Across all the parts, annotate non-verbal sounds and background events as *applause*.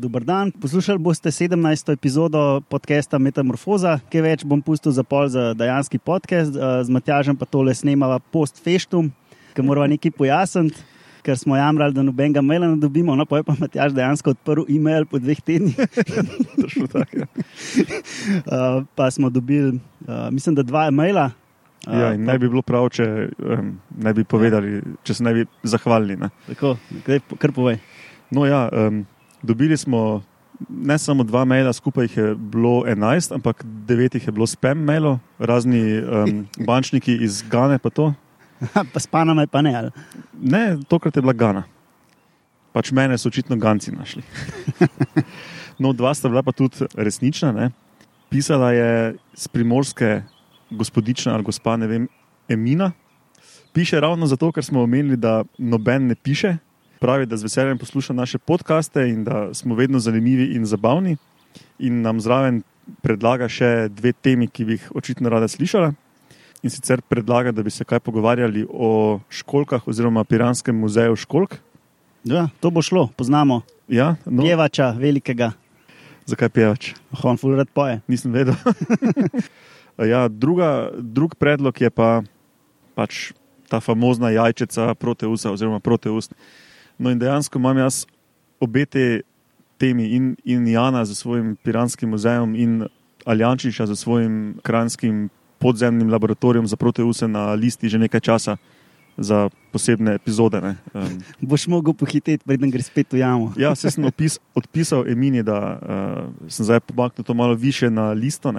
Dober dan, poslušali boste 17. epizodo podcasta Metamorfoza, ki več bom pustil za pol za dejanski podcast, z Matjažem pa tole snemava post-festum, ki moramo nekaj pojasniti. Ker smo jamrali, da nobenega maila ne dobimo, no pa je pa Matjaž dejansko odprl e-mail po dveh tednih. *laughs* tak, ja. uh, pa smo dobili, uh, mislim, da dva e-maila. Ja, in ne bi bilo prav, če um, ne bi povedali, če se ne bi zahvalili. Ne. Tako, kar povej. No, ja, um, dobili smo ne samo dva maila, skupaj jih je bilo enajst, ampak devet jih je bilo spam mailov, razni um, *laughs* bančniki iz Gane. Pa, *laughs* pa s panami, pa ne. Ali? Ne, tokrat je bila Gana. Pač mene so očitno Ganci našli. *laughs* no, dva sta bila pa tudi resnična. Ne. Pisala je z primorske gospodična ali gospa, ne vem, Emina. Piše ravno zato, ker smo omenili, da noben ne piše. Pravi, da z veseljem posluša naše podkaste in da smo vedno zanimivi in zabavni. In nam zraven predlaga še dve temi, ki bi jih očitno rada slišala. In sicer predlaga, da bi se kaj pogovarjali o školkah oziroma Piranskem muzeju školk. Ja, to bo šlo, poznamo. Ja, no. Pevača, velikega. Zakaj pevač? On fulgrat poje. Nisem vedel. *laughs* ja, druga, drug predlog je pa pač ta famozna jajčica proteusa oziroma proteust. No in dejansko imam jaz obe te temi in, in Jana za svojim Piranskim muzejem in Aljančiča za svojim kranskim podzemnim laboratorijem za proteuse na listi že nekaj časa za posebne epizode. Um, Boš mogel pohiteti, preden greš spet v jamo. ja, se sem opis, odpisal Emini, da uh, sem zdaj pomaknil to malo više na listo,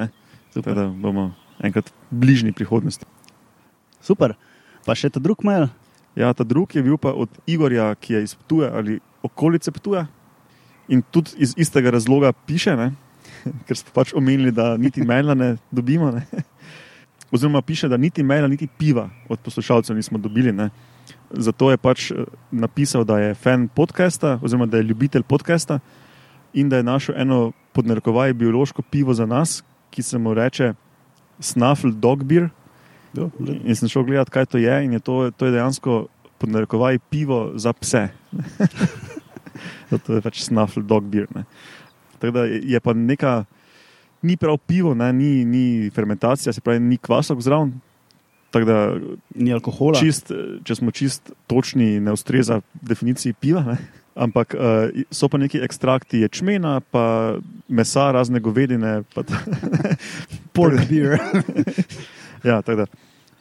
Super, da bomo enkrat v bližnji prihodnosti. Super. Pa še ta drug mail. Ja, ta drug je bil pa od Igorja, ki je iz Ptuja ali okolice Ptuja. In tudi iz istega razloga piše, ne? *laughs* ker smo pač omenili, da niti maila ne dobimo. Ne? *laughs* Oziroma, piše, da niti maila, niti piva od poslušalcev nismo dobili. Ne? Zato je pač eh, napisal, da je fan podcasta, oziroma da je ljubitelj podcasta in da je našel eno podnarekovaj biološko pivo za nas, ki se mu reče Snuffle Dog Beer. In sem šel gledat, kaj to je. In je to, to je dejansko podnarekovaj pivo za pse. *laughs* to je pač Snuffle Dog Beer. Ne? Tako da je pa neka ni prav pivo, ne, ni, ni fermentacija, se pravi, ni kvasok zraven. Da, ni alkohola. Čist, če smo čist točni, ne ustreza definiciji piva. Ne. Ampak uh, so pa neki ekstrakti ječmena, pa mesa, razne govedine. Pork *laughs* beer. *laughs* *laughs* ja, tako da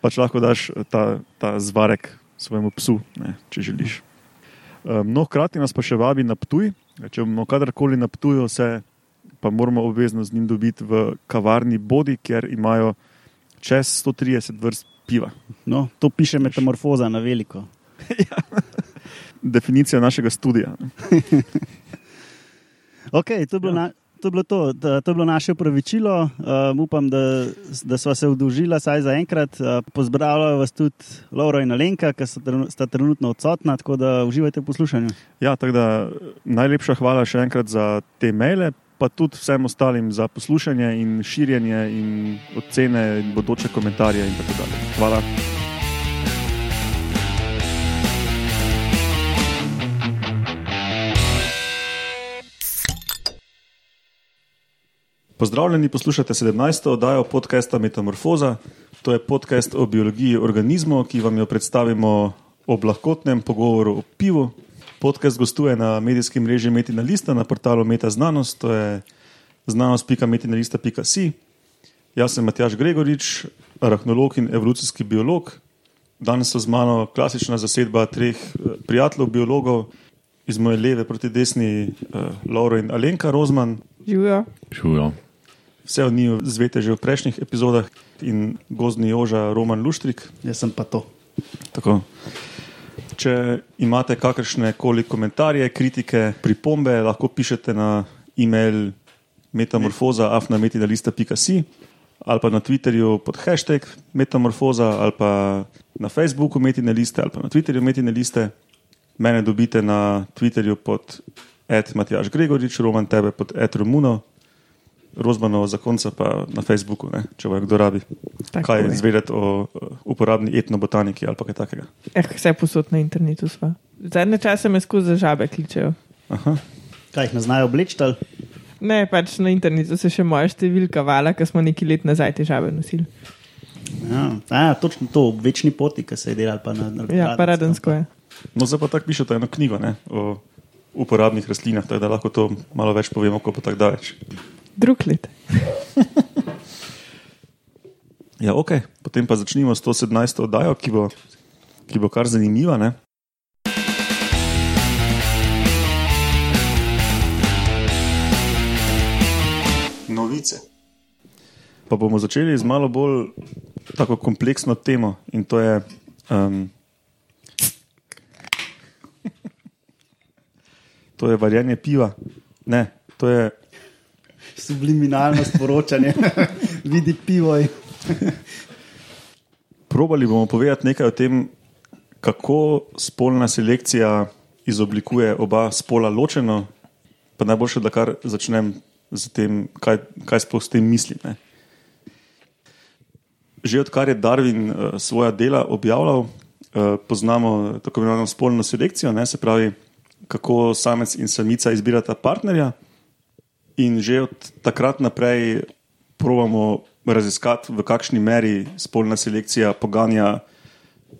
pač lahko daš ta, ta zvarek svojemu psu, ne, če želiš. Um, no, hkrati nas pa še vabi na Ptuj. Če bomo kadarkoli na Ptuju, se pa moramo obvezno z njim dobiti v kavarni Bodi, ker imajo čez 130 vrst piva. No, to piše metamorfoza na veliko. *laughs* ja. Definicija našega studija. *laughs* okay, to, je ja. na, to, je to, da, to je bilo naše upravičilo. Uh, upam, da, da smo se vdužili, saj za enkrat. Uh, Pozdravljajo vas tudi Laura in Alenka, ki sta trenutno odsotna, tako da uživajte v poslušanju. Ja, da, najlepša hvala še enkrat za te maile pa tudi vsem ostalim za poslušanje in širjenje in ocene in bodoče komentarje. In Hvala. Pozdravljeni, poslušate 17. oddajo podcasta Metamorfoza. To je podcast o biologiji organizmov, ki vam jo predstavimo ob lahkotnem pogovoru o pivu, Podcast gostuje na medijskem mreži Metina Lista na portalu Meta Znanost, to je znanost.metinalista.si. Jaz sem Matjaš Gregorič, arahnolog in evolucijski biolog. Danes so z mano klasična zasedba treh eh, prijateljev, biologov, iz moje leve proti desni, uh, Laura in Alenka Rozman. Živijo. Živijo. Vse od njih zvete že v prejšnjih epizodah in gozdni joža Roman Luštrik. Jaz sem pa to. Tako če imate kakršne koli komentarje, kritike, pripombe, lahko pišete na e-mail metamorfoza.afnametina.si ali pa na Twitterju pod hashtag metamorfoza ali pa na Facebooku metina liste ali pa na Twitterju metina liste. Mene dobite na Twitterju pod Ed Matjaš Gregorič, Roman tebe pod Ed Romuno. Rozmano za konca pa na Facebooku, ne, če bo kdo rabi. Tako kaj izvedeti o uporabni etnobotaniki ali kaj takega. Eh, vse posod na internetu smo. Zadnje čase me skozi žabe kličejo. Aha. Kaj jih ne znajo obleči? Ne, pač na internetu se še moja številka vala, ker smo neki let nazaj težave nosili. Ja, a, točno to, večni poti, ki se je delal pa na na Ja, pa radensko je. No, zdaj pa tako pišete eno knjigo ne, o uporabnih rastlinah, tako da lahko to malo več povemo, ko bo tako daleč. Drug let. *laughs* Ja, ok, potem pa začnimo s to 17. oddajo, ki bo, ki bo kar zanimiva. Ne? Novice. Pa bomo začeli z malo bolj tako kompleksno temo in to je. Um, to je varjenje piva. Ne, to je Subliminalno sporočanje, *laughs* vidi pivo. in- *laughs* Probali bomo povedati nekaj o tem, kako spolna selekcija izoblikuje oba spola ločeno. Pa najboljše, da kar začnem z tem, kaj, kaj sploh s tem mislim. Ne. Že odkar je Darwin uh, svoja dela objavljal, uh, poznamo tako imenovano spolno selekcijo, ne, se pravi, kako samec in samica izbirata partnerja. In že od takrat naprej provamo raziskati, v kakšni meri spolna selekcija poganja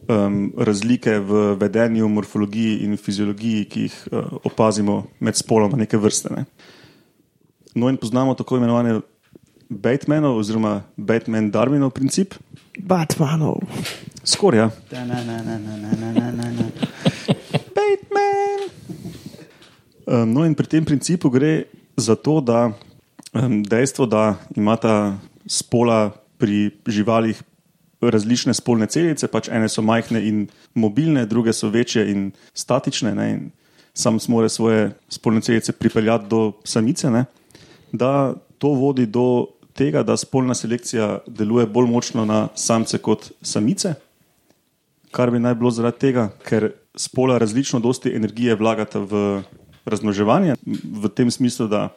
um, razlike v vedenju, morfologiji in fiziologiji, ki jih uh, opazimo med spoloma neke vrste. Ne. No, in poznamo tako imenovane Batmanov, oziroma Batman-Darwinov princip. Batmanov. Skorja. Batman. Um, no, in pri tem principu gre za to, da um, dejstvo, da imata spola pri živalih različne spolne celice, pač ene so majhne in mobilne, druge so večje in statične, ne, in sam mora svoje spolne celice pripeljati do samice, ne, da to vodi do tega, da spolna selekcija deluje bolj močno na samce kot samice kar bi naj bilo zaradi tega, ker spola različno dosti energije vlagata v razmnoževanje, v tem smislu, da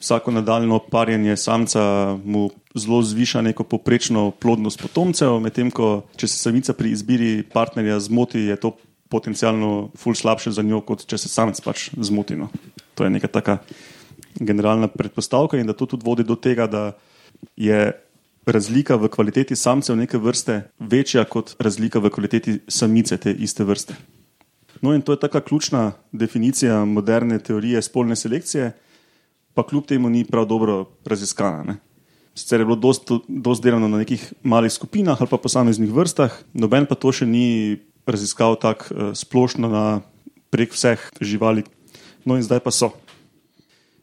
vsako nadaljno parjenje samca mu zelo zviša neko poprečno plodnost potomcev, medtem ko če se samica pri izbiri partnerja zmoti, je to potencialno ful slabše za njo, kot če se samec pač zmoti. No. To je neka taka generalna predpostavka in da to tudi vodi do tega, da je razlika v kvaliteti samcev neke vrste večja kot razlika v kvaliteti samice te iste vrste. No, in to je taka ključna definicija moderne teorije spolne selekcije, pa kljub temu ni prav dobro raziskana. Ne. Sicer je bilo dosti delano na nekih malih skupinah ali pa posameznih vrstah, noben pa to še ni raziskal tako uh, splošno na prek vseh živali. No, in zdaj pa so.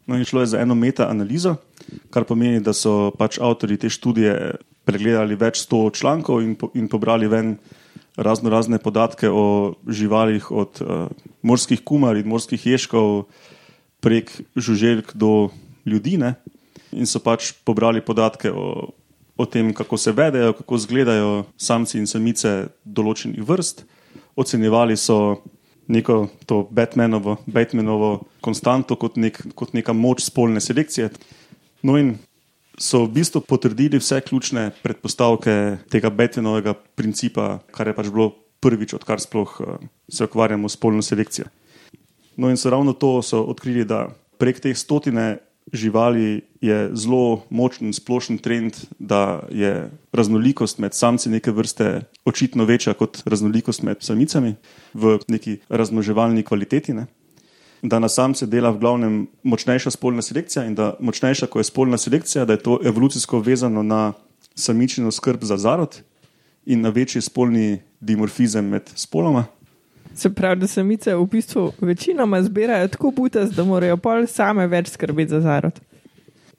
No, in šlo je za eno meta-analizo, kar pomeni, da so pač avtori te študije pregledali več sto člankov in, po, in pobrali ven razno razne podatke o živalih, od uh, morskih kumar in morskih ježkov prek žuželjk do ljudi. Ne? In so pač pobrali podatke o, o tem, kako se vedejo, kako izgledajo samci in samice določenih vrst, ocenjevali so neko to Batmanovo, Batmanovo konstanto kot, nek, kot neka moč spolne selekcije. No, in so v bistvu potrdili vse ključne predpostavke tega Batmanovega principa, kar je pač bilo prvič, odkar sploh uh, se ukvarjamo s spolno selekcijo. No, in so ravno to so odkrili, da prek teh stotine živali je zelo močen splošen trend, da je raznolikost med samci neke vrste očitno večja kot raznolikost med samicami v neki razmnoževalni kvaliteti. Ne? Da na samce dela v glavnem močnejša spolna selekcija in da močnejša, ko je spolna selekcija, da je to evolucijsko vezano na samičino skrb za zarod in na večji spolni dimorfizem med spoloma. Se pravi, da samice v bistvu večinoma zbirajo tako butas, da morajo pol same več skrbeti za zarod.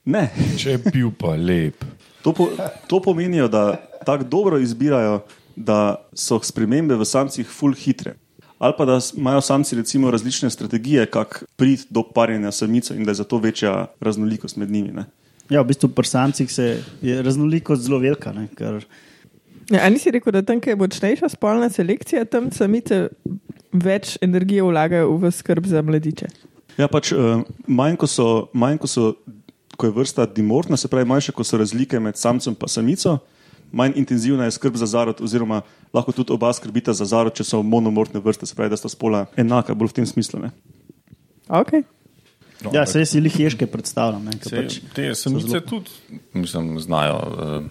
Ne, Če je bil pa lep. to, po, to pomeni, da tako dobro izbirajo, da so spremembe v samcih full hitre. Ali pa da imajo samci recimo različne strategije, kako priti do parjenja samice in da je zato večja raznolikost med njimi. Ne. Ja, v bistvu pri samcih se je raznolikost zelo velika. Ne, ker, Ja, a nisi rekel, da tam, kjer je močnejša spolna selekcija, tam samice več energije vlagajo v skrb za mladiče. Ja, pač uh, manj, ko so, manj ko so, ko je vrsta dimorfna, se pravi, manjše, ko so razlike med samcem in samico, manj intenzivna je skrb za zarod, oziroma lahko tudi oba skrbita za zarod, če so monomorfne vrste, se pravi, da sta spola enaka, bolj v tem smislu. Ne. Okay. No, Ja, se si jih ješke predstavljam. Ne, saj pač, te samice zelo- tudi mislim, znajo uh,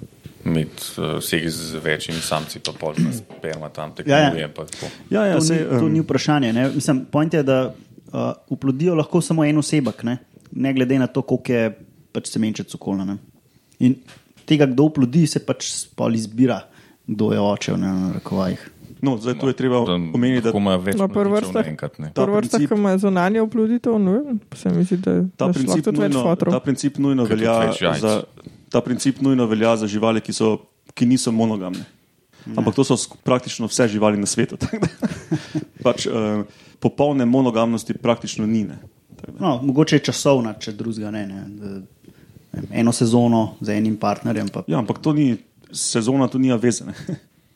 imeti uh, seg z večjimi samci, pa polna sperma tam Ja, ja. tekmuje. pa tako. Ja, ja, to, sej, ni, to um, ni vprašanje. Ne. Mislim, point je, da uh, uplodijo lahko samo en osebek, ne, ne glede na to, koliko je pač semenčec okolja. ne. In tega, kdo uplodi, se pač spol izbira, kdo je oče, ne, na rekovajih. No, zdaj tu je treba Da omeniti, da imajo več vrstah. ne. Ta Prvo vrsta, ki ima zunanje oploditev, no, se mi zdi, da ta da šlo princip, nujno, ta princip nujno velja za. Ta princip nujno velja za živali, ki, so, ki niso monogamne. Ampak to so praktično vse živali na svetu. *laughs* da pač, uh, popolne monogamnosti praktično ni. Ne. Da- No, mogoče je časovna, če drugega ne. ne. Vem, eno sezono z enim partnerjem. Pa, Ja, ampak to ni sezona, to ni vezane.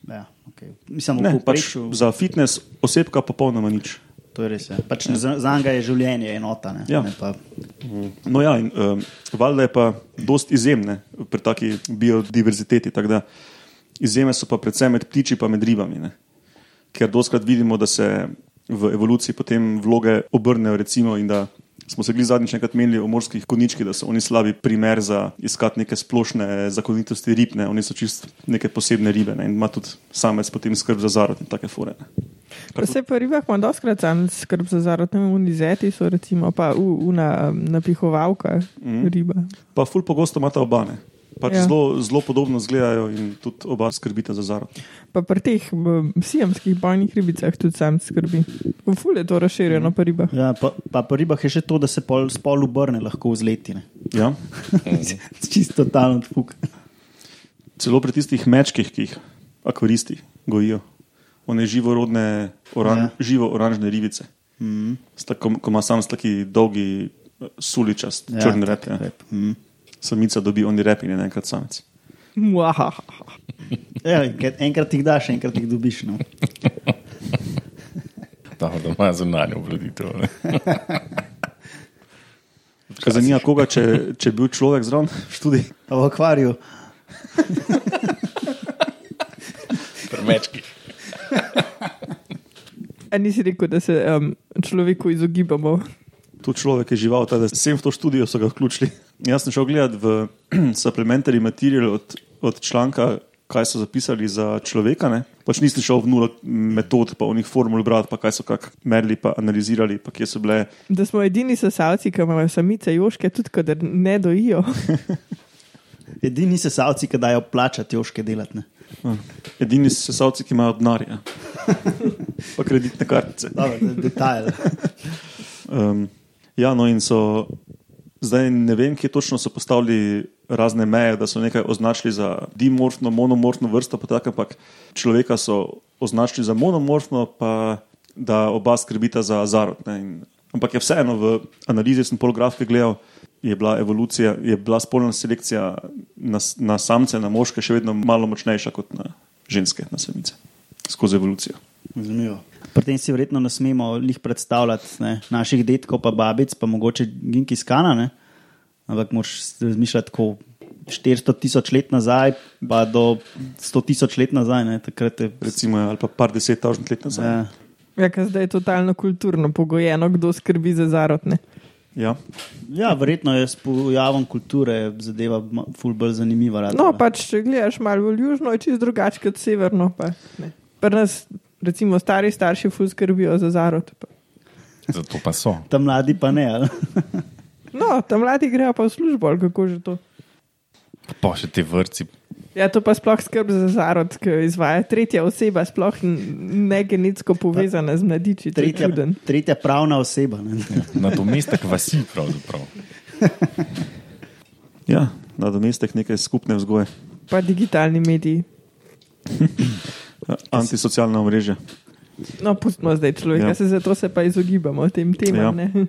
ja, okay. Mislim, Ne, v pač za fitness osebka popolnoma nič. to je res. Ja. Pač za, za njega je življenje enota. Ne, Ja. ne pa, No ja, in um, valjda je pa dost izjemne pri taki biodiverziteti. tako da Izjeme so pa predvsem med ptiči in med ribami. Ne? Ker doskrat vidimo, da se v evoluciji potem vloge obrnejo. Recimo, in da smo se gli zadnjič enkrat menili o morskih koničkih, da so oni slabi primer za iskati neke splošne zakonitosti rib, ne? oni so čist neke posebne ribe ne? in ima tudi samec potem skrb za zarod in take fore. Ne? Pa se pa ribah ima doskrat sam skrb za zarod, ne vem, unizeti so recimo, pa u, una um, napihovalka mm. riba. Pa ful pogosto imata oba. Pač Ja. zelo, zelo podobno izgledajo in tudi oba skrbita za zarod. Pa pri teh sijamskih bojnih ribicah tudi sam skrbi. V ful je to razširjeno pri ribah. ja, pa, pa pri ribah je še to, da se pol, spol obrne lahko vzleti. ne. Ja? *laughs* Čisto totalno fuk. Celo pri tistih mečkih, ki jih akvaristi gojijo, one živorodne, oran, Ja. živo oranžne ribice. Mm. Sta, ko, ko ima sam taki dolgi, suličast, ja, črn rep. Ja. rep. Mm. Samica dobi oni rep in je *laughs* enkrat samec. Ja, enkrat, jih daš, enkrat jih dobiš. No. *laughs* Da ima zunanjo obladitev. ne. Kaj *laughs* zanima koga, če, če je bil človek zraven? A V akvariju. Pri mečkih. A nisi rekel, da se um, človeku izogibamo? Tu človek je žival, da sem v to študijo so ga vključili. Jaz sem šel gledati v *clears throat* supplementary material od, od članka, kaj so zapisali za človeka. Ne? Pač nisem šel v nula metod, pa v njih formul brati, pa kaj so kak merili, pa analizirali, pa kje so bile. Da smo edini sesalci, ki imajo samice joške, tudi kadar ne dojijo. *laughs* Edini sesalci, ki dajo plačati joške delati. ne. Edini sesalci, ki imajo denarja, *laughs* pa kreditne kartice. De- Detajl. *laughs* Um, ja, no in so zdaj ne vem, kje točno so postavili razne meje, da so nekaj označili za dimorfno, monomorfno vrsto, pa tako, ampak človeka so označili za monomorfno, pa da oba skrbita za zarod. Ampak je vseeno v analizi, sem polgrafke gledal, je bila evolucija, je bila spolna selekcija na, na samce, na moške še vedno malo močnejša kot na ženske, na samice, skozi evolucijo. Zanimivo. Pri tem si verjetno ne smemo jih predstavljati ne, naših detkov, pa babic, pa mogoče Ginki skana. Ne? Ampak moš razmišljati tako 400 tisoč let nazaj, pa do 100 tisoč let nazaj. Ne? Takrat je Recimo, ali pa par deset tisoč let nazaj. Ja, Ja, ker zdaj je totalno kulturno pogojeno, kdo skrbi za zarodne. Ja. ja, verjetno je s pojavom kulture zadeva ma- ful bolj zanimiva. rada, No, pač, če gledaš malo v južno, je čist drugače kot severno. Pa, ne. Pri nas, recimo, stari starši ful skrbijo za zarod. Pa. Zato pa so. Tam mladi pa ne. ali? No, tam mladi grejo pa v službo, ali kako že to. Pa še ti vrci. Ja, to pa sploh skrb za zarod, ki izvaja tretja oseba, sploh ne genetsko povezana z mladiči. to Tretja, tretja pravna oseba. Ne? Nadomestek vasi, pravzaprav. *laughs* Ja, nadomestek neke skupne vzgoje, Pa digitalni mediji. *laughs* antisocialna omrežja. No, pustimo zdaj človeka, Ja. ja. se zato se pa izogibamo tem temam. Ja. Ja.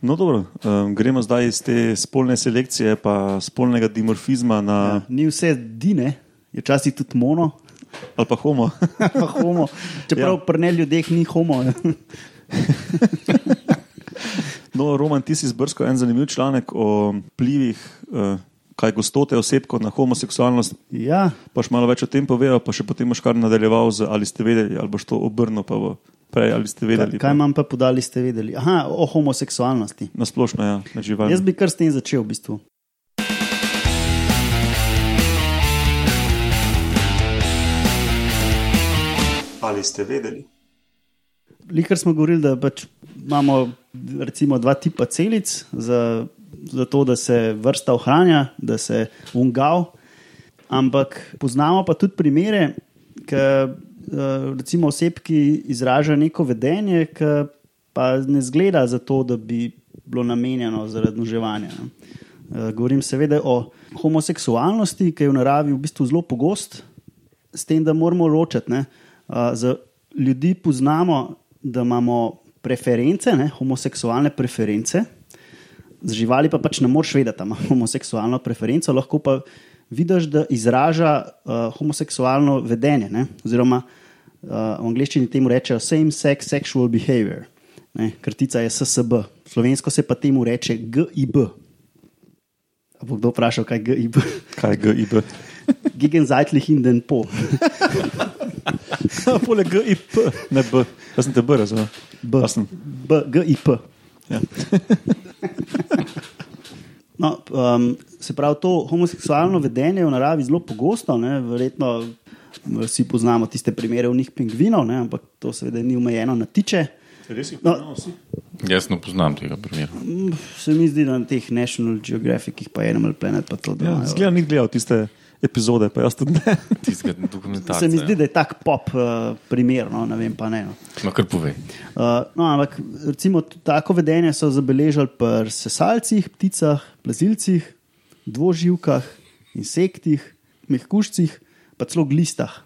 No, dobro, um, gremo zdaj iz te spolne selekcije, pa spolnega dimorfizma na Ja, ni vse dine, je včasih tudi mono, ali pa homo. pa *laughs* homo. Čeprav ja. pri ne ljudeh ni homo. *laughs* No, Roman, ti si zbrskal en zanimiv članek o vplivih, uh, kaj gostote osebkov na homoseksualnost. ja, Pa še malo več o tem povedal, pa še potem boš kar nadaljeval z ali ste vedeli, ali boš to obrnil pa v prej, ali ste vedeli? Kaj, kaj imam pa podali, ste vedeli? Aha, o homoseksualnosti. Na splošno, ja, na živali. Jaz bi kar s tem začel v bistvu. Ali ste vedeli? Likar smo govorili, da pač imamo recimo dva tipa celic, za, za to, da se vrsta ohranja, da se ungal. Ampak poznamo pa tudi primere, ki recimo oseb, ki izražajo neko vedenje, ki pa ne zgleda za to, da bi bilo namenjeno zaradi množevanja. ne. Eh, Govorim seveda o homoseksualnosti, ki je v naravi v bistvu zelo pogost, s tem, da moramo ločiti. ne. Eh, Za ljudi poznamo, da imamo preference, ne, homoseksualne preference, z živali pa pač ne moreš vedeti, ima homoseksualno preferenco, lahko pa vidiš, da izraža uh, homoseksualno vedenje. Ne, oziroma uh, v angleščini temu rečejo same-sex sexual behavior, ne, kratica je SSB, slovensko se pa temu reče GIB. A bo kdo vprašal, kaj je GIB? Kaj je GIB? *laughs* Gegenzeitlich in den Po. *laughs* Poleg GIP, ne B. Jaz sem te B razumel. B. B, GIP. Ja. *laughs* *laughs* No, um, se pravi, to homoseksualno vedenje je v naravi zelo pogosto. Ne, verjetno vsi poznamo tiste primere v njih pingvinov, ne, ampak to seveda ni omejeno na tiče. Res jih No. poznamo vsi? Jaz ne poznam tega primera. Mm, Se mi zdi, da na teh National Geographicih, pa Animal Planet, pa to Ja, imajo. Zgleda, ni gledal tiste epizode, pa jaz tudi ne. *laughs* Tistega dokumentacija. Se mi zdi, da je tak pop uh, primer, no, ne vem pa ne. No. No, kar pove. Uh, no, ampak recimo tako vedenje so zabeležili pri sesalcih, pticah, plazilcih, dvoživkah, insektih, mehkužcih, pa celo glistah.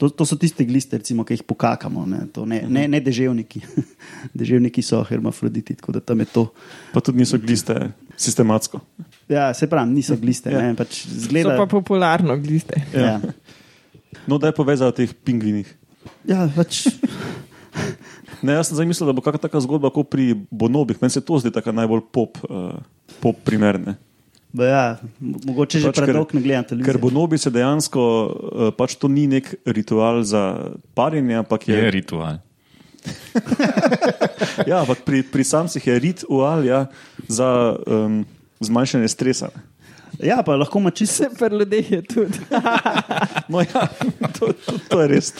To, to so tiste gliste, recimo, ki jih pokakamo, ne, to ne, ne, ne deževniki. *laughs* deževniki so hermafroditi, tako da tam je to. Pa tudi niso gliste sistematsko. Ja, se pravi, niso gliste. Ja. Ne, pač So zgleda, pa popularno gliste. ja. No, da je povezal o teh pingvinih. Ja, pač, *laughs* Ne, jaz sem zdaj mislil, da bo kakšna taka zgodba kot pri bonobih. Meni se to zdi tako najbolj pop, uh, pop primerne. ba ja, mo- mogoče že Pač ker- predolgo ne gledam televizijo. Ker bonobi se dejansko, uh, pač to ni nek ritual za parjenje, ampak je, Je ritual. *laughs* ja, ampak pri, pri samcih je ritual ja, za um, zmanjšanje stresa. Ja, pa lahko ima čisto Vse pri ljudeh je tudi. *laughs* No, ja, to, to, to je res. *laughs*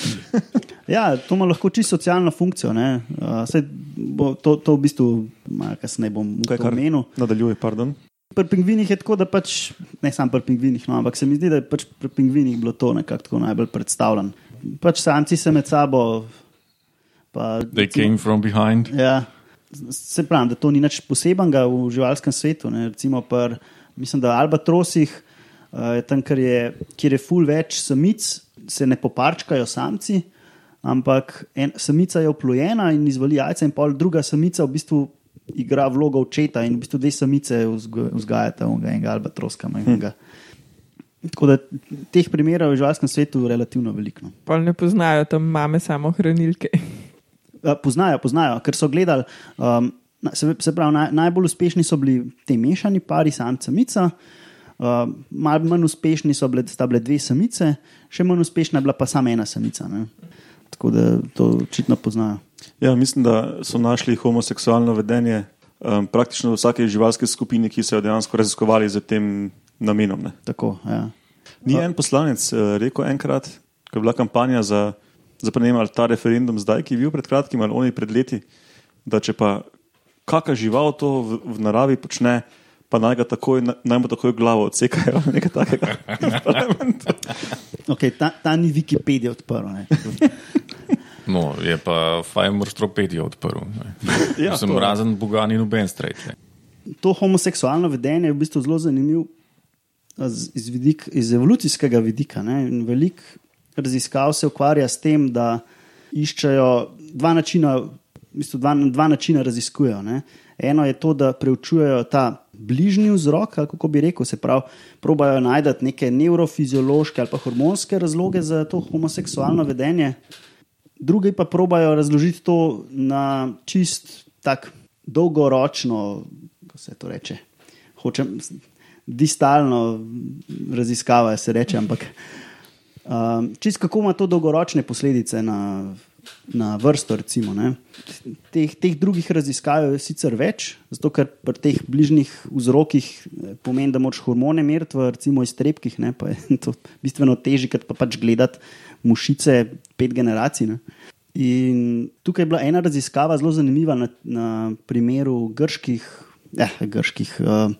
Ja, to ima lahko čisto socialno funkcijo. ne. Uh, bo, to, to v bistvu, malo kasneje bom Kaj to kar omenil. nadaljuje, pardon. Pri pingvinih je tako, da pač, ne samo pri pingvinih, no, ampak se mi zdi, da je pač pri pingvinih bilo to nekako tako najbolj predstavljeno. Pač samci se med sabo. Pa, They came from behind. Ja, se pravi, da to ni nič posebenega v živalskem svetu. Ne. Recimo, pr, mislim, da v albatrosih, uh, tam, kjer je, kjer je ful več samic, se ne poparčkajo samci, ampak en, samica je oplojena in izvali jajca, in pol druga samica v bistvu igra vlogo očeta in v bistvu dve samice vzgajata onega enega albatroska. Tako da teh primerov je v živalskem svetu relativno veliko. no. Pol ne poznajo tam mame samo hranilke. Uh, Poznajo, poznajo, ker so gledali. Um, se, se pravi, naj, najbolj uspešni so bili ti mešani pari, samca, samica. Uh, malo manj uspešni so bile, bile dve samice, še manj uspešna je bila pa sama ena samica. Ne? Tako da to očitno poznajo. Ja, mislim, da so našli homoseksualno vedenje um, praktično v vsaki živalski skupini, ki so jo dejansko raziskovali z tem namenom. Ne. Tako, ja. Ni en poslanec uh, rekel enkrat, ko je bila kampanja za, za prenem ali ta referendum zdaj, ki je bil pred kratkim ali oni pred leti, da če pa kakšna žival to v, v naravi počne, pa naj ga takoj, naj mu takoj glavo odsekajo. *laughs* Nekaj takega. *laughs* Okay, ta, ta ni Wikipedija odprl. ne. *laughs* No, je pa Fajmor Stropedijo odprl. ne. Ja, Sem razen Boga ni noben strejče. To homoseksualno vedenje je v bistvu zelo zanimivo iz, vidik, iz evolucijskega vidika. ne. In Veliko raziskav se ukvarja s tem, da iščejo dva načina, v bistvu dva, dva načina raziskujejo. Ne. Eno je to, da preučujejo ta bližnji vzrok, ali kako bi rekel, se pravi, probajo najti neke nevrofiziološke ali pa hormonske razloge za to homoseksualno vedenje. Drugi pa probajo razložiti to na čist tak dolgoročno, kako se to reče, hočem distalno raziskava, se reče, ampak um, čist kako ima to dolgoročne posledice na na vrsto. Recimo, ne. teh, teh drugih raziskav je sicer več, zato ker pri teh bližnjih vzrokih eh, pomeni, da moč hormone meriti recimo iztrebkih, ne, pa je *laughs* to bistveno težje, kot pa pač gledati mušice pet generacij. Ne. In tukaj je bila ena raziskava zelo zanimiva na, na primeru grških, eh, grških uh,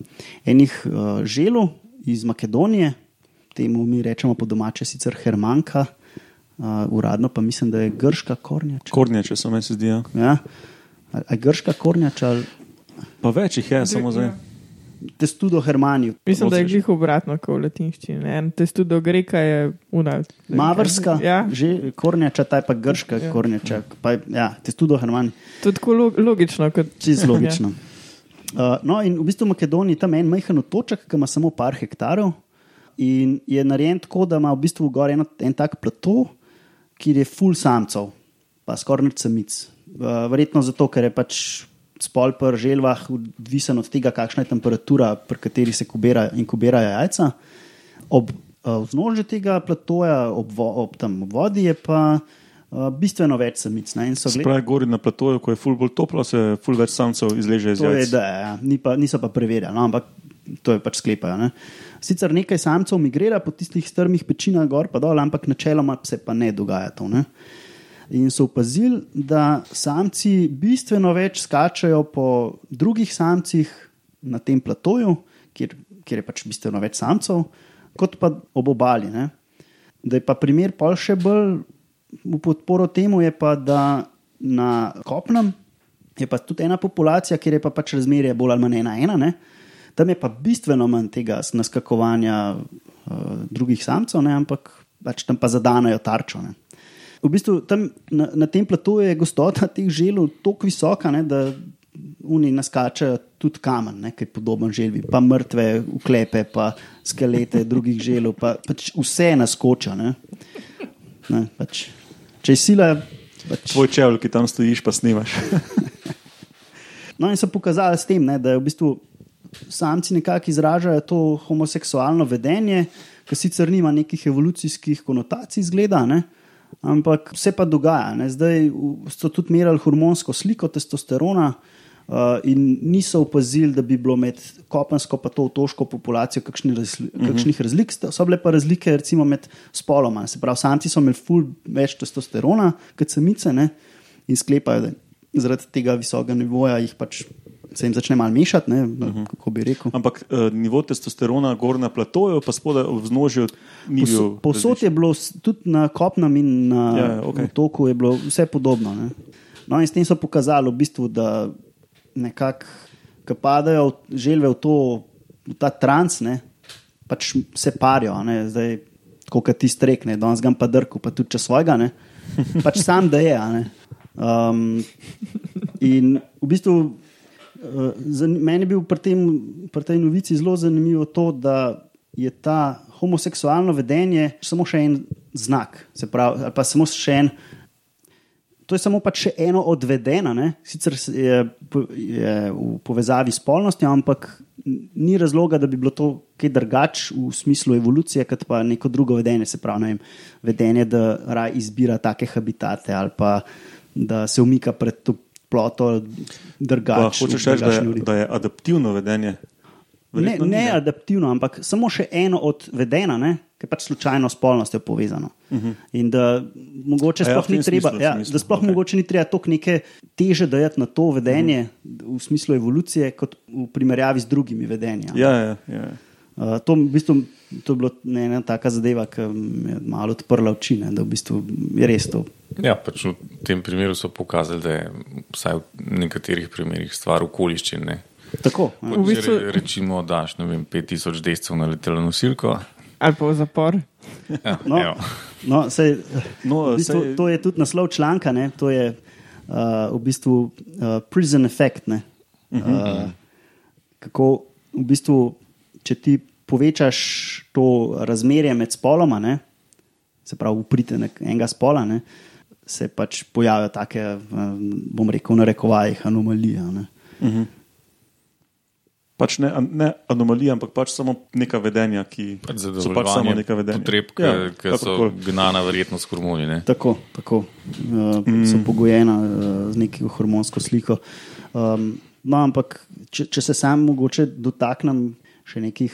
enih uh, želov iz Makedonije, temu mi rečemo po domače sicer Hermanka, uh, uradno pa mislim, da je grška kornjača. Kornjače so meni se zdijo. Ja? A, a grška kornjača ali Pa več jih je, samo zdaj. testudo Hermaniju. Mislim, da je glih obratno, kot v latinščini. En Testu do greka je una. Mavrska, Ja, že kornjača, ta je pa grška Ja. kornjača. Pa, je- ja, testudo Hermanij. to je tako lo- logično. Kot, Čisto logično. Uh, no, in v bistvu v Makedoniji tam je en majhen otoček, ki ima samo par hektarov. In je narejen tako, da ima v bistvu gor eno, en tak plato, kjer je full samcev, pa skoraj nič samic. Uh, verjetno zato, ker je pač spol pri želvah odvisen od tega, kakšna je temperatura, pri kateri se kubira, inkubirajo jajca. Ob uh, vznožju tega platoja, ob, vo, ob, tam, ob vodi, je pa uh, bistveno več samic. Spravi gori na platoju, ko je ful bolj toplo, se ful več samcev izleže iz To je, jajc. da, ja. Ni pa, niso pa preverjali, no, ampak to je pač sklepajo. Ne. Sicer nekaj samcev migrira po tistih strmih pečinah gor in dol, ampak načeloma se pa ne dogaja to. Ne. In so opazili, da samci bistveno več skačajo po drugih samcih na tem platoju, kjer, kjer je pač bistveno več samcev, kot pa ob obali. Ne. Da je pa primer pol še bolj v podporo temu, je pa, da na kopnem je pa tudi ena populacija, kjer je pa pač razmerje bolj ali manj ena ena. Ne? Tam je pa bistveno manj tega naskakovanja uh, drugih samcev, ne? ampak pač tam pa zadanejo tarčo. Ne? V bistvu tam na, na tem platoju je gostota teh želv tako visoka, ne? da oni naskačajo tudi kamen, ne? ki je podoben želvi, pa mrtve uklepe, pa skelete drugih želv, pa pač vse naskoča. Ne? Ne? Pač, če je sila. Pač, Tvoj čevl, ki tam stojiš, pa snimaš. *laughs* *laughs* No, in so pokazali s tem, ne, da je v bistvu samci nekako izražajo to homoseksualno vedenje, ki sicer nima nekih evolucijskih konotacij, zgleda, ne, ampak se pa dogaja. Ne. Zdaj so tudi merili hormonsko sliko testosterona. Uh, in niso opazili, da bi bilo med kopensko in to otoško populacijo kakšni razli, uh -huh. kakšnih razlik. So bile pa razlike recimo med spoloma. Se pravi, samci so imeli ful več testosterona kot samice ne? in sklepajo, da zaradi tega visokega nivoja jih pač se jim začne malo mešati, ne? uh -huh. kako bi rekel. Ampak uh, nivo testosterona gor na platoju, pa spodaj v vznožju ni bil. Povso- Povsod je bilo, tudi na kopnem in na Ja, ja, okej. otoku, je bilo vse podobno. Ne? No, in s tem so pokazali, v bistvu, da nekako, ko padajo želve v, to, v ta trans, ne, pač se parijo. Ne? Zdaj, kot ti strekne, danes ga pa drku, pa tudi če svojega, ne? pač sam da je. Um, in v bistvu. Zan- meni je bil pri, pri tej novici zelo zanimivo to, da je ta homoseksualno vedenje samo še en znak, se pravi, ali pa samo še en. To je samo pač še eno od vedena, ne? sicer je, je v povezavi s spolnostjo, ampak ni razloga, da bi bilo to kaj drugače v smislu evolucije, kot pa neko drugo vedenje. Se pravi, vem, vedenje, da raj izbira take habitate ali pa da se umika pred to ploto Pa, drugače. hočeš reči, da, je- da je adaptivno vedenje. Ne, Verjetno ni, ne adaptivno, ampak samo še eno od vedena, ne, ki je pač slučajno s spolnostjo povezano. Uh -huh. In da mogoče Mhm. Ja, sploh tem ni treba, smislu, ja, smislu, da sploh okay. mogoče ni treba toliko neke teže dajati na to vedenje uh -huh. v smislu evolucije, kot v primerjavi z drugimi vedenji. Ja, ja, ja. Uh, to, v bistvu, to je bila ena taka zadeva, ki mi je malo odprla oči, ne, da v bistvu je res to. Ja, pač v tem primeru so pokazali, da je vsaj v nekaterih primerih stvar okoliščin. ne. Tako, ja. V bistvu- re- rečemo, daš ne vem, 5000 descev na letelo nosilko. Ali pa v zapor. Ja, No, evo. no, sej, No, v bistvu, sej- to je tudi naslov članka, ne? to je uh, v bistvu uh, prison effect. ne. Uh, kako v bistvu, če ti povečaš to razmerje med spoloma, ne? se pravi, uprite enega spola, ne? se pač pojavijo take, uh, bom rekel, v narekovajih anomalije. ne. pač ne, ne anomalija, ampak pač samo neka vedenja, ki Pač so pač samo neka vedenja. Potreb, ki Ja, ja, so kakorkoli. gnana verjetno s hormoni. Ne? Tako, tako uh, mm. so pogojena uh, z neko hormonsko sliko. Um, no, ampak, če, če se sam mogoče dotaknem še nekih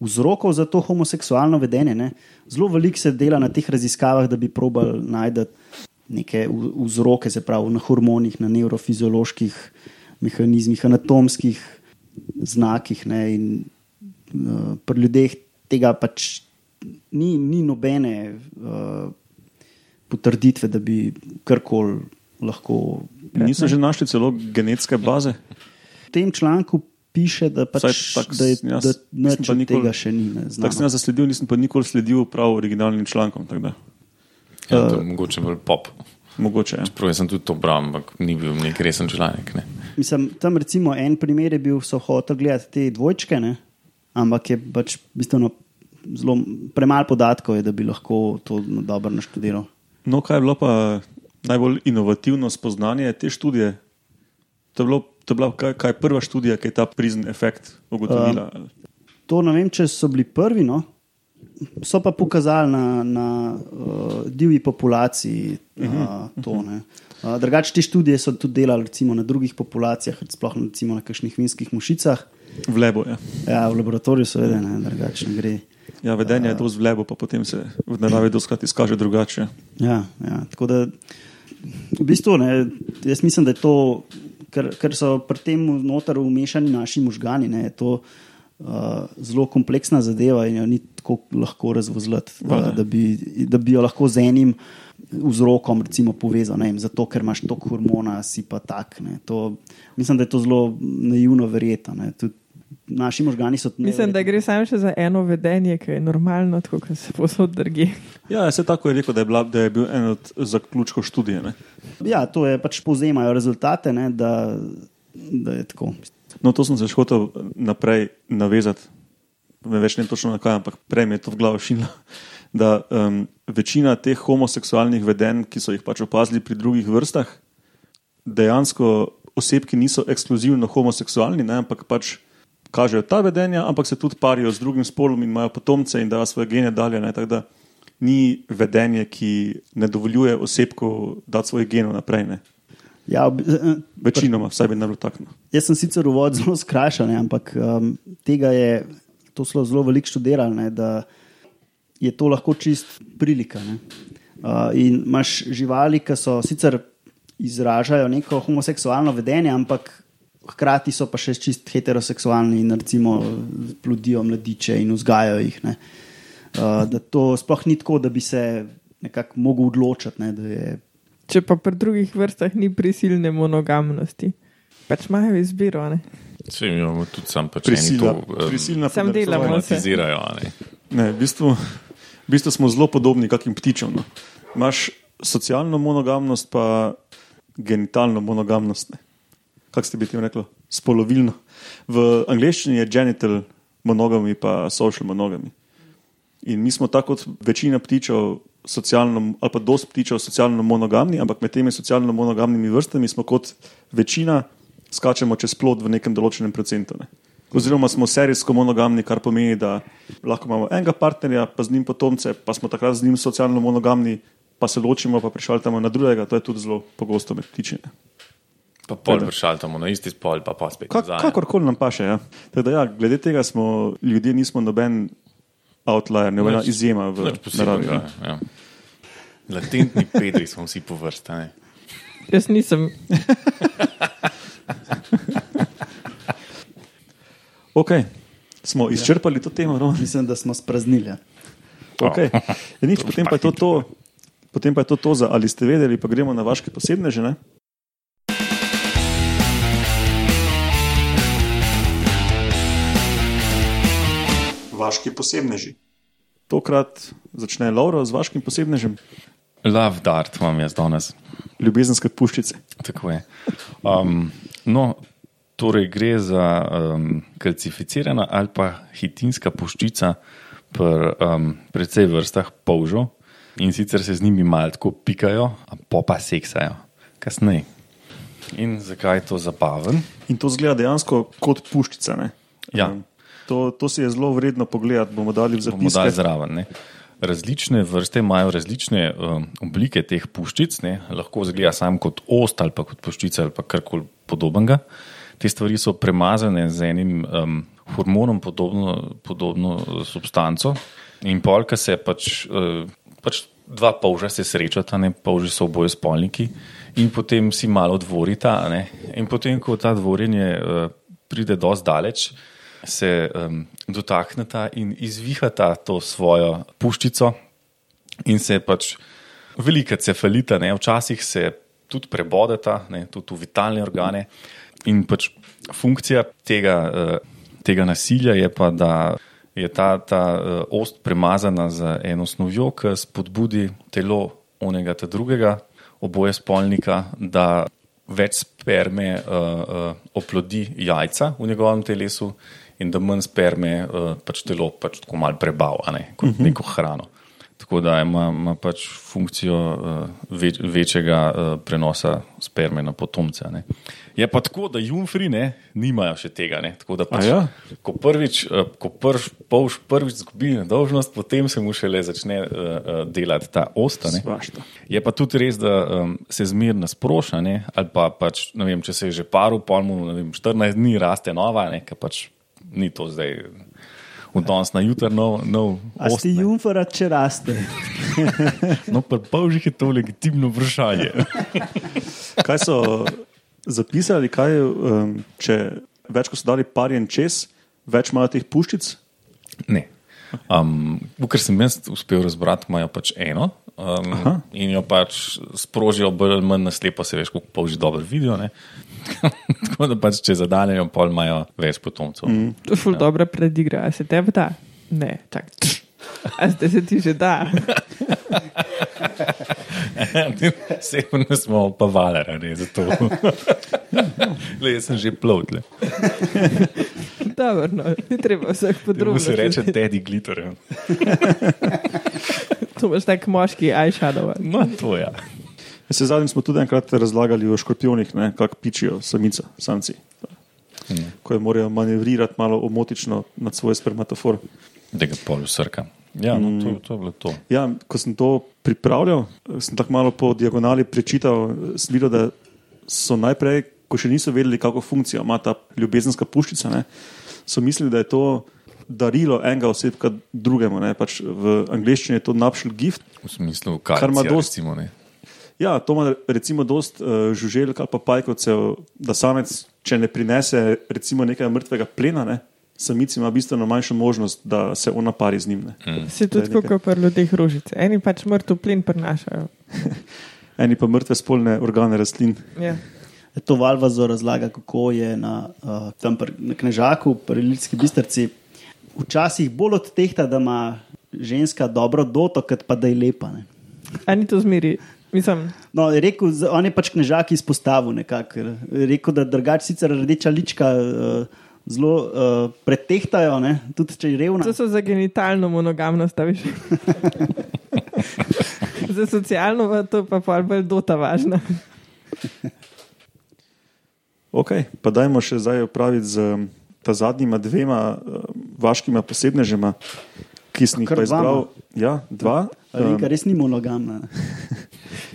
vzrokov za to homoseksualno vedenje, ne? zelo veliko se dela na teh raziskavah, da bi probali najti neke vzroke, se pravi na hormonih, na nevrofizioloških mehanizmih, anatomskih znakih. Ne? In uh, pri ljudeh tega pač ni, ni nobene. Uh, potrditve, da bi karkoli lahko. Niso že našli celo genetske baze? V tem članku piše, da, pač, Vsaj tak da, je, jaz- da nič nikoli- tega še ni. Ne, Tako sem jaz zasledil, nisem pa nikoli sledil prav originalnim člankom. tako da Ja, to je mogoče bolj pop. Mogoče. Ja. Prav, jaz sem tudi to bral, ampak ni bil nek resen članek. Ne. Mislim, tam recimo en primer je bil, so hoteli gledati te dvojčke, ne? ampak je pač bistveno zelo premalo podatkov, je, da bi lahko to dobro naštudiral. No, kaj je bilo pa najbolj inovativno spoznanje te študije? To je, bilo, to je bila kaj, kaj prva študija, ki je ta prizen efekt ugotovila. Um, To ne vem, če so bili prvi, no? so pa pokazali na, na uh, divji populaciji uh, to. ne. Uh, Drugače, te študije so tudi delali recimo, na drugih populacijah, sploh recimo na kakšnih vinskih mušicah. v lebo je. Ja, v laboratoriju seveda ne, drugače ne gre. Ja, vedenje je dosti v lebo, pa potem se v naravi doskrat izkaže drugače. Ja, ja, tako da v bistvu ne, jaz mislim, da je to, ker, ker so pri tem noter umešani naši možgani, ne, to uh, zelo kompleksna zadeva in jo ni tako lahko razvozlati, da, ne. da, bi, da bi jo lahko z enim vzrokom recimo, povezal. Ne, vem, zato, ker imaš toliko hormona, si pa tak. Ne, to, mislim, da je to zelo naivno verjetno. tudi Naši možgani so Mislim, da gre samo še za eno vedenje, ki je normalno, tako kot se posod drgi. Ja, se tako je rekel, da je, bila, da je bil en od zaključkov študije. Ne? Ja, to je pač povzemajo rezultate, ne, da, da je tako. No, to sem se še hotel naprej navezati. Ne več ne točno na kaj, ampak prej mi je to v glavo šilo. *laughs* Da um, večina teh homoseksualnih vedenj, ki so jih pač opazili pri drugih vrstah, dejansko oseb, ki niso ekskluzivno homoseksualni, ne, ampak pač kažejo ta vedenja, ampak se tudi parijo z drugim spolom in imajo potomce in dajo svoje gene dalje. Ne, tako da ni vedenje, ki ne dovoljuje osebku dati svojih genov naprej. Ne. Ja, ob- eh, Večinoma, vsaj bi ne bilo tako. no. Jaz sem sicer uvod zelo skrajšan, ampak um, tega je to zelo, zelo veliko študiral, ne, da je to lahko čist prilika. Ne. Uh, in imaš živali, ki so sicer izražajo neko homoseksualno vedenje, ampak hkrati so pa še čist heteroseksualni in recimo plodijo mladiče in vzgajajo jih. Ne. Uh, da to sploh ni tako, da bi se nekako mogel odločiti. Ne, da je Če pa pri drugih vrstah ni prisilne monogamnosti, pač imajo izbiro. Ne? Vse imamo tudi sam pač Prisila, eni to, um, prisilna Sam delamo. ne. Ne, v, bistvu, v bistvu smo zelo podobni kakim ptičem. No. Imaš socialno monogamnost, pa genitalno monogamnost. Ne. Kako ste bi temu rekli? Spolovilno. V angleščini je genital monogami, pa social monogami. In mi smo tako kot večina ptičev, socialno, ali pa dosti ptičev, socialno monogamni, ampak med temi socialno monogamnimi vrstami smo kot večina skačemo čez plod v nekem določenem procentu. Ne. Oziroma smo serijsko monogamni, kar pomeni, da lahko imamo enega partnerja, pa z njim potomce, pa smo takrat z njim socialno monogamni, pa se ločimo, pa prišaltamo na drugega. To je tudi zelo pogosto med ptičimi. Pa pol vršaltamo na isti spol, pa pa spet. Kak, nazaj. kakorkoli nam paše. Ja. Tako Da, ja, glede tega smo ljudje, nismo noben outlier, nobena Nič- izjema v naravi. Ja. Latentni pedri smo vsi po vrsti. ne. Jaz nisem. *laughs* Okay. Smo izčrpali to temo, Roman? mislim, da smo spraznili. ja. Okay. Ja, nič, potem, pa to to, potem pa je to to za ali ste vedeli, pa gremo na vaše posebne žene. Vaški posebneži. Tokrat začne Laura z vaškim posebnežem, Love dart imam jaz danes. ljubezenske puščice. Tako je. Um, no, torej gre za um, kalcificirana ali pa hitinska puščica pri um, precej vrstah polžov in sicer se z njimi malo tako pikajo, a po pa seksajo kasneje. In zakaj je to zabaven? In to zgleda dejansko kot puščica. Ne? Ja. Um, To, to si je zelo vredno pogledati, bomo dali v bomo dali zraven. Ne. Različne vrste imajo različne um, oblike teh puščic, ne. lahko zgleda sam kot ost ali pa kot puščica ali karkoli podobnega. Te stvari so premazane z enim um, hormonom, podobno, podobno substanco, in polka se pač, uh, pač dva polža se srečata, ne polži so oboje spolniki, in potem si malo dvorita. Ne. In potem, ko ta dvorjenje uh, pride dosti daleč, se um, dotakneta in izvihata to svojo puščico, in se pač velika cefalita, ne, včasih se tudi prebodeta, ne, tudi v vitalne organe. In pač funkcija tega, uh, tega nasilja je pa, da je ta, ta uh, ost premazana z eno snovjo, ki spodbudi telo onega ta drugega, oboje spolnika, več sperme uh, uh, oplodi jajca v njegovem telesu in da manj sperme uh, pač telo pač tako malo prebava, ne, kot uh -huh. neko hrano. Tako da ima, ima pač funkcijo uh, več, večjega uh, prenosa sperme na potomce. Ne. Je pa tako, da jumfri ne, nimajo še tega. Ne. Tako da pač, A ja? ko prvič, uh, ko prv, polž prvič zgubi dolžnost, potem se mu šele začne uh, uh, delati ta osta. ne. Svašta. Je pa tudi res, da um, se zmerno sproša, ne? ali pa pač, vem, če se je že paru, pa mu vem, 14 dni raste nova, ne? ker pač ni to zdaj v danes na jutro nov, nov A ost, si ne. jumfara, če raste? *laughs* No, pa polžih je to legitimno vprašanje. *laughs* Kaj so zapisali, kaj, um, če več kot so dali parjen čez, več imajo teh puščic? Ne. Um, Ker sem jaz uspel razbrati, imajo pač eno um, in jo pač sprožijo, bolj ali manj naslepo, se veš, kako polži dobro vidijo. ne. *laughs* Tako da pač, če zadanejo, pol imajo več potomcev. Mm. To je ful dobra predigra. A se tebi da? Ne, čak. *laughs* A zdaj se ti že da? *laughs* Seveda smo pa valera, ne za to. Le, jaz sem že plovt. Dobro, no, ni treba vseh podrobnosti. se reče Teddy Glitter. ja. To imaš tak moški eyeshadow. No, to. Ja. Se zadnjič smo tudi enkrat razlagali o škorpionih, ne, kako pičijo samica, samci. Hmm. Ko je morajo manevrirati malo omotično nad svoj spermatofor. Da ga pol usrka. Ja, no, to, to je bilo to. Ja, ko sem to pripravljal, sem tako malo po diagonali prečital, videl, da so najprej, ko še niso vedeli, kako funkcijo ima ta ljubezenska puščica, ne, so mislili, da je to darilo enega osebka drugemu. Ne, pač v angleščini je to nuptial gift. V smislu, Kar kar ima ima dosti- recimo, ne. Ja, to ima recimo dost uh, žuželk ali pa pajkovcev, da samec, če ne prinese recimo nekaj mrtvega plena, ne, samici ima bistveno manjšo možnost, da se ona pari z njim. Ne. Si tudi To je kot pri ljudeh rožice. Eni pač mrtev plin prenašajo. *laughs* Eni pa mrtve spolne organe rastlin. Ja. To Valvazo razlaga, kako je na, uh, tam pri, na Knežaku, pri Ljudski bistrci, včasih bolj odtehta, da ima ženska dobro doto, kot pa da je lepa. Ne. A ni to zmeri? Mislim, No, rekel, z- on je pač knežak izpostavil nekako. Rekel, da drugače sicer rdeča lička uh, zelo uh, pretehtajo, ne? tudi če je revna. to so za genitalno monogamnost, veš. *laughs* za socialno pa to pa pol bolj dota važna. Ok, pa dajmo še zdaj opraviti z um, ta zadnjima dvema uh, vaškima posebnežema, ki sem jih pa izbral. Ja, dva. Um, res ni monogamna. ne.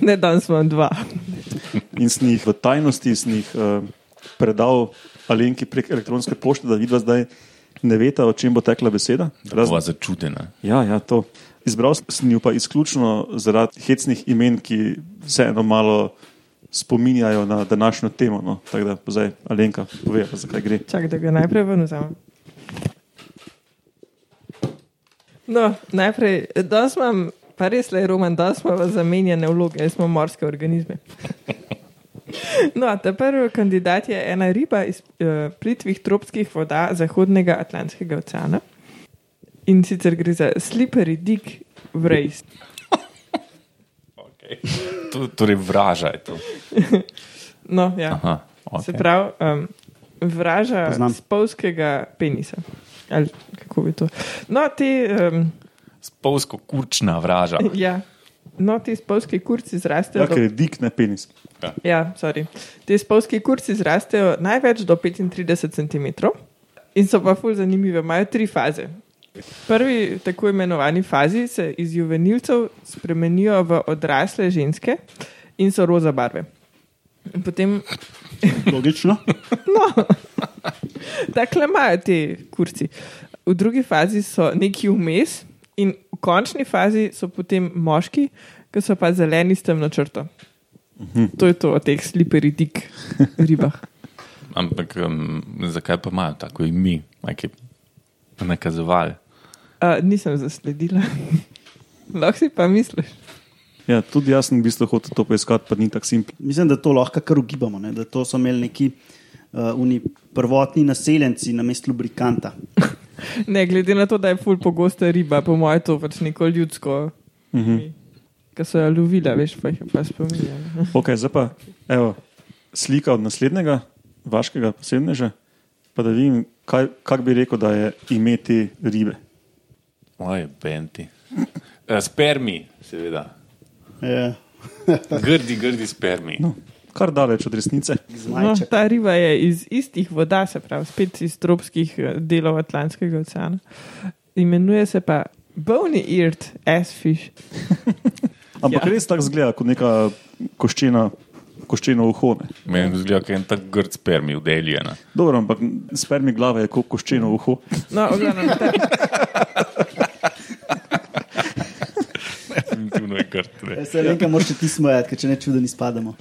Ne, danes imam dva. in sem jih v tajnosti jih, uh, predal Alenki prek elektronske pošte, da vidva zdaj ne veta, o čem bo tekla beseda. Razen- Bova začudena. Ja, ja, to. Izbral sem jo pa izključno zaradi hecnih imen, ki vseeno malo spominjajo na današnjo temo. No. Tako da, zdaj, Alenka, povej, zakaj gre. Čak, da ga najprej ven vzamem. No, najprej, danes imam, pa res le roman, danes smo zamenjane vloge, jaz smo morske organizme. No, ta prvi kandidat je ena riba iz uh, plitvih tropskih voda Zahodnega Atlantskega oceana. In sicer gre za slippery dick vrace. *laughs* Okay. To, torej, vraža je to. *laughs* No, ja. Aha, Okay. Se pravi, um, vraža Poznam. spolskega penisa. Ali kako bi to? No, ti, um, Spolsko kurčna vraža. *laughs* ja, no, ti spolski kurci zrastejo. Ja, ker je dik, ne penis. Ja, sorry. Ti spolski kurci zrastejo največ do 35 cm. in so pa ful zanimive. Imajo tri faze. Prvi, tako imenovani fazi, se iz juvenilcev spremenijo v odrasle ženske in so roza barve. In potem *laughs* Logično. Takle imajo te kurci. V drugi fazi so neki vmes, in v končni fazi so potem moški, ki so pa zeleni s temno črto. To je to o teh sliperi dik ribah. *laughs* Ampak um, zakaj pa imajo tako ime, neki nakazovali? Uh, nisem zasledila. *laughs* Lahko si pa misliš. Ja, tudi jaz sem v bistvu hotel to poiskati, pa ni tako simpel. Mislim, da to lahko kar ugibamo. Ne? Da to so imeli neki uh, uni prvotni naseljenci na mestu lubrikanta. *laughs* Ne, glede na to, da je ful pogosta riba, po mojem, to pač neko ljudsko, Mhm. Ki so jo lovila, veš, pa jih je pa spominjala. Okay, zdaj pa evo, slika od naslednjega, vašega posebneža, pa da vidim, kaj, kak bi rekel, da je ime te ribe. Oj, benti. Uh, spermi, seveda. Ja. *laughs* Grdi, grdi spermi. No, kar daleč od resnice. No, ta riba je iz istih voda, se pravi, spet iz tropskih eh, delov Atlantskega oceana. Imenuje se pa Bony Eared Assfish. *laughs* Ampak Ja. res tako zgleda kot neka koščena, koščeno uho. Ne. Meni zgleda, da je en tak grd spermi udeljen. Dobro, ampak spermi glave je kot koščeno uho. No, v glavnem, ta, Definitivno je grd. ne. Ja, Se vem, kaj moraš ti smejati, ker če ne čudo, ni spadamo.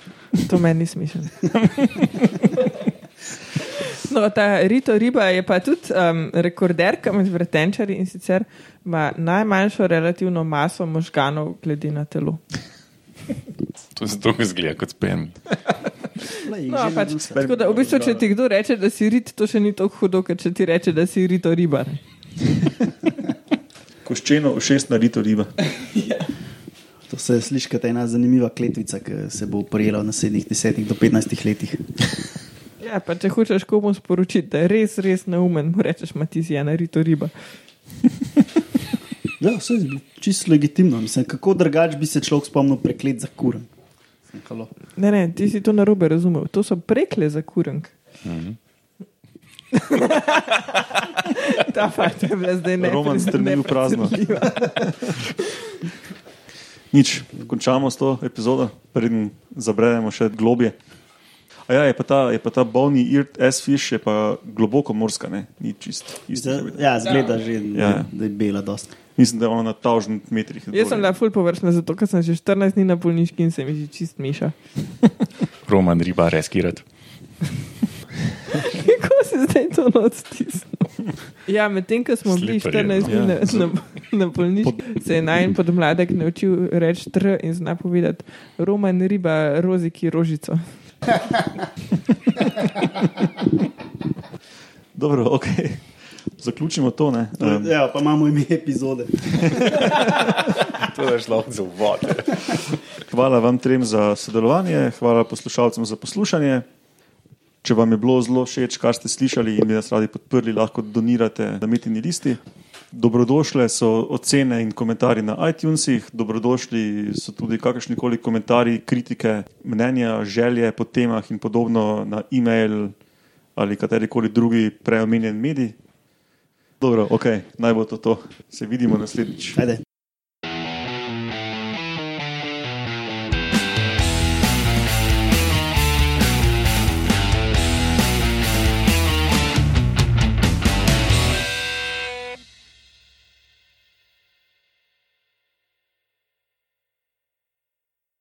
to meni ni smiselno. No, ta Rito riba je pa tudi um, rekorderka med vretenčari in sicer ima najmanjšo relativno maso možganov glede na telo. *laughs* To je zato, ker zgleda kot spermi. *laughs* No, pač, tako da, v bistvu, če ti kdo reče, da si rit, to še ni tako hudo, kot če ti reče, da si rito riba. *laughs* Koščeno ušesna rito riba. To se sliši kot ena zanimiva kletvica, ki se bo prijela v naslednjih 10 do 15 letih. Ja, pa če hočeš komu sporočiti, da je res, res neumen, mu rečeš, ma ti si ena rito riba. *laughs* Ja, vse je čisto legitimno. Mislim, kako drugače bi se človek spomnil preklet za kuren. Mislim, halo. Ne, ne, ti si to narobe razumel. To so prekle za kurenk. *laughs* Ta fakt je bila zdaj ne. Roman strmel v prazno. *laughs* Nič, končamo s to epizodo, preden zabredemo še globje. A ja, je pa ta, je pa ta bolni Earth S-fish, je pa globoko morska, ne? ni čist. bi- Ja, zgleda že, Ja. ja. da je bela dosta. Mislim, da je ona na tavžnih metrih. Jaz sem bila ful površna, zato ker sem že 14 dni na bolniški in se mi že čist miša. *laughs* Roman riba, reskirat. *laughs* Kako si zdaj to noč stisnil? Ja, medtem ko smo bili Slipper je, 14 dni no. na, na, na bolniški, se je najen podmladek naučil reči tr in zna povedati Roman riba, roziki rožico. *laughs* Dobro, ok. Zaključimo to. Ne? Um, Ja, pa imamo ime epizode. *laughs* To je šlo za uvod. hvala vam trem za sodelovanje, hvala poslušalcem za poslušanje. Če vam je bilo zelo všeč, kar ste slišali in bi nas radi podprli, lahko donirate na metini listi. Dobrodošle so ocene in komentarji na iTunesih, dobrodošli so tudi kakršni koli komentarji, kritike, mnenja, želje po temah in podobno na e-mail ali katerikoli drugi preomenjen medij. Dobro, ok, naj bo to to. Se vidimo naslednjič. Ajde.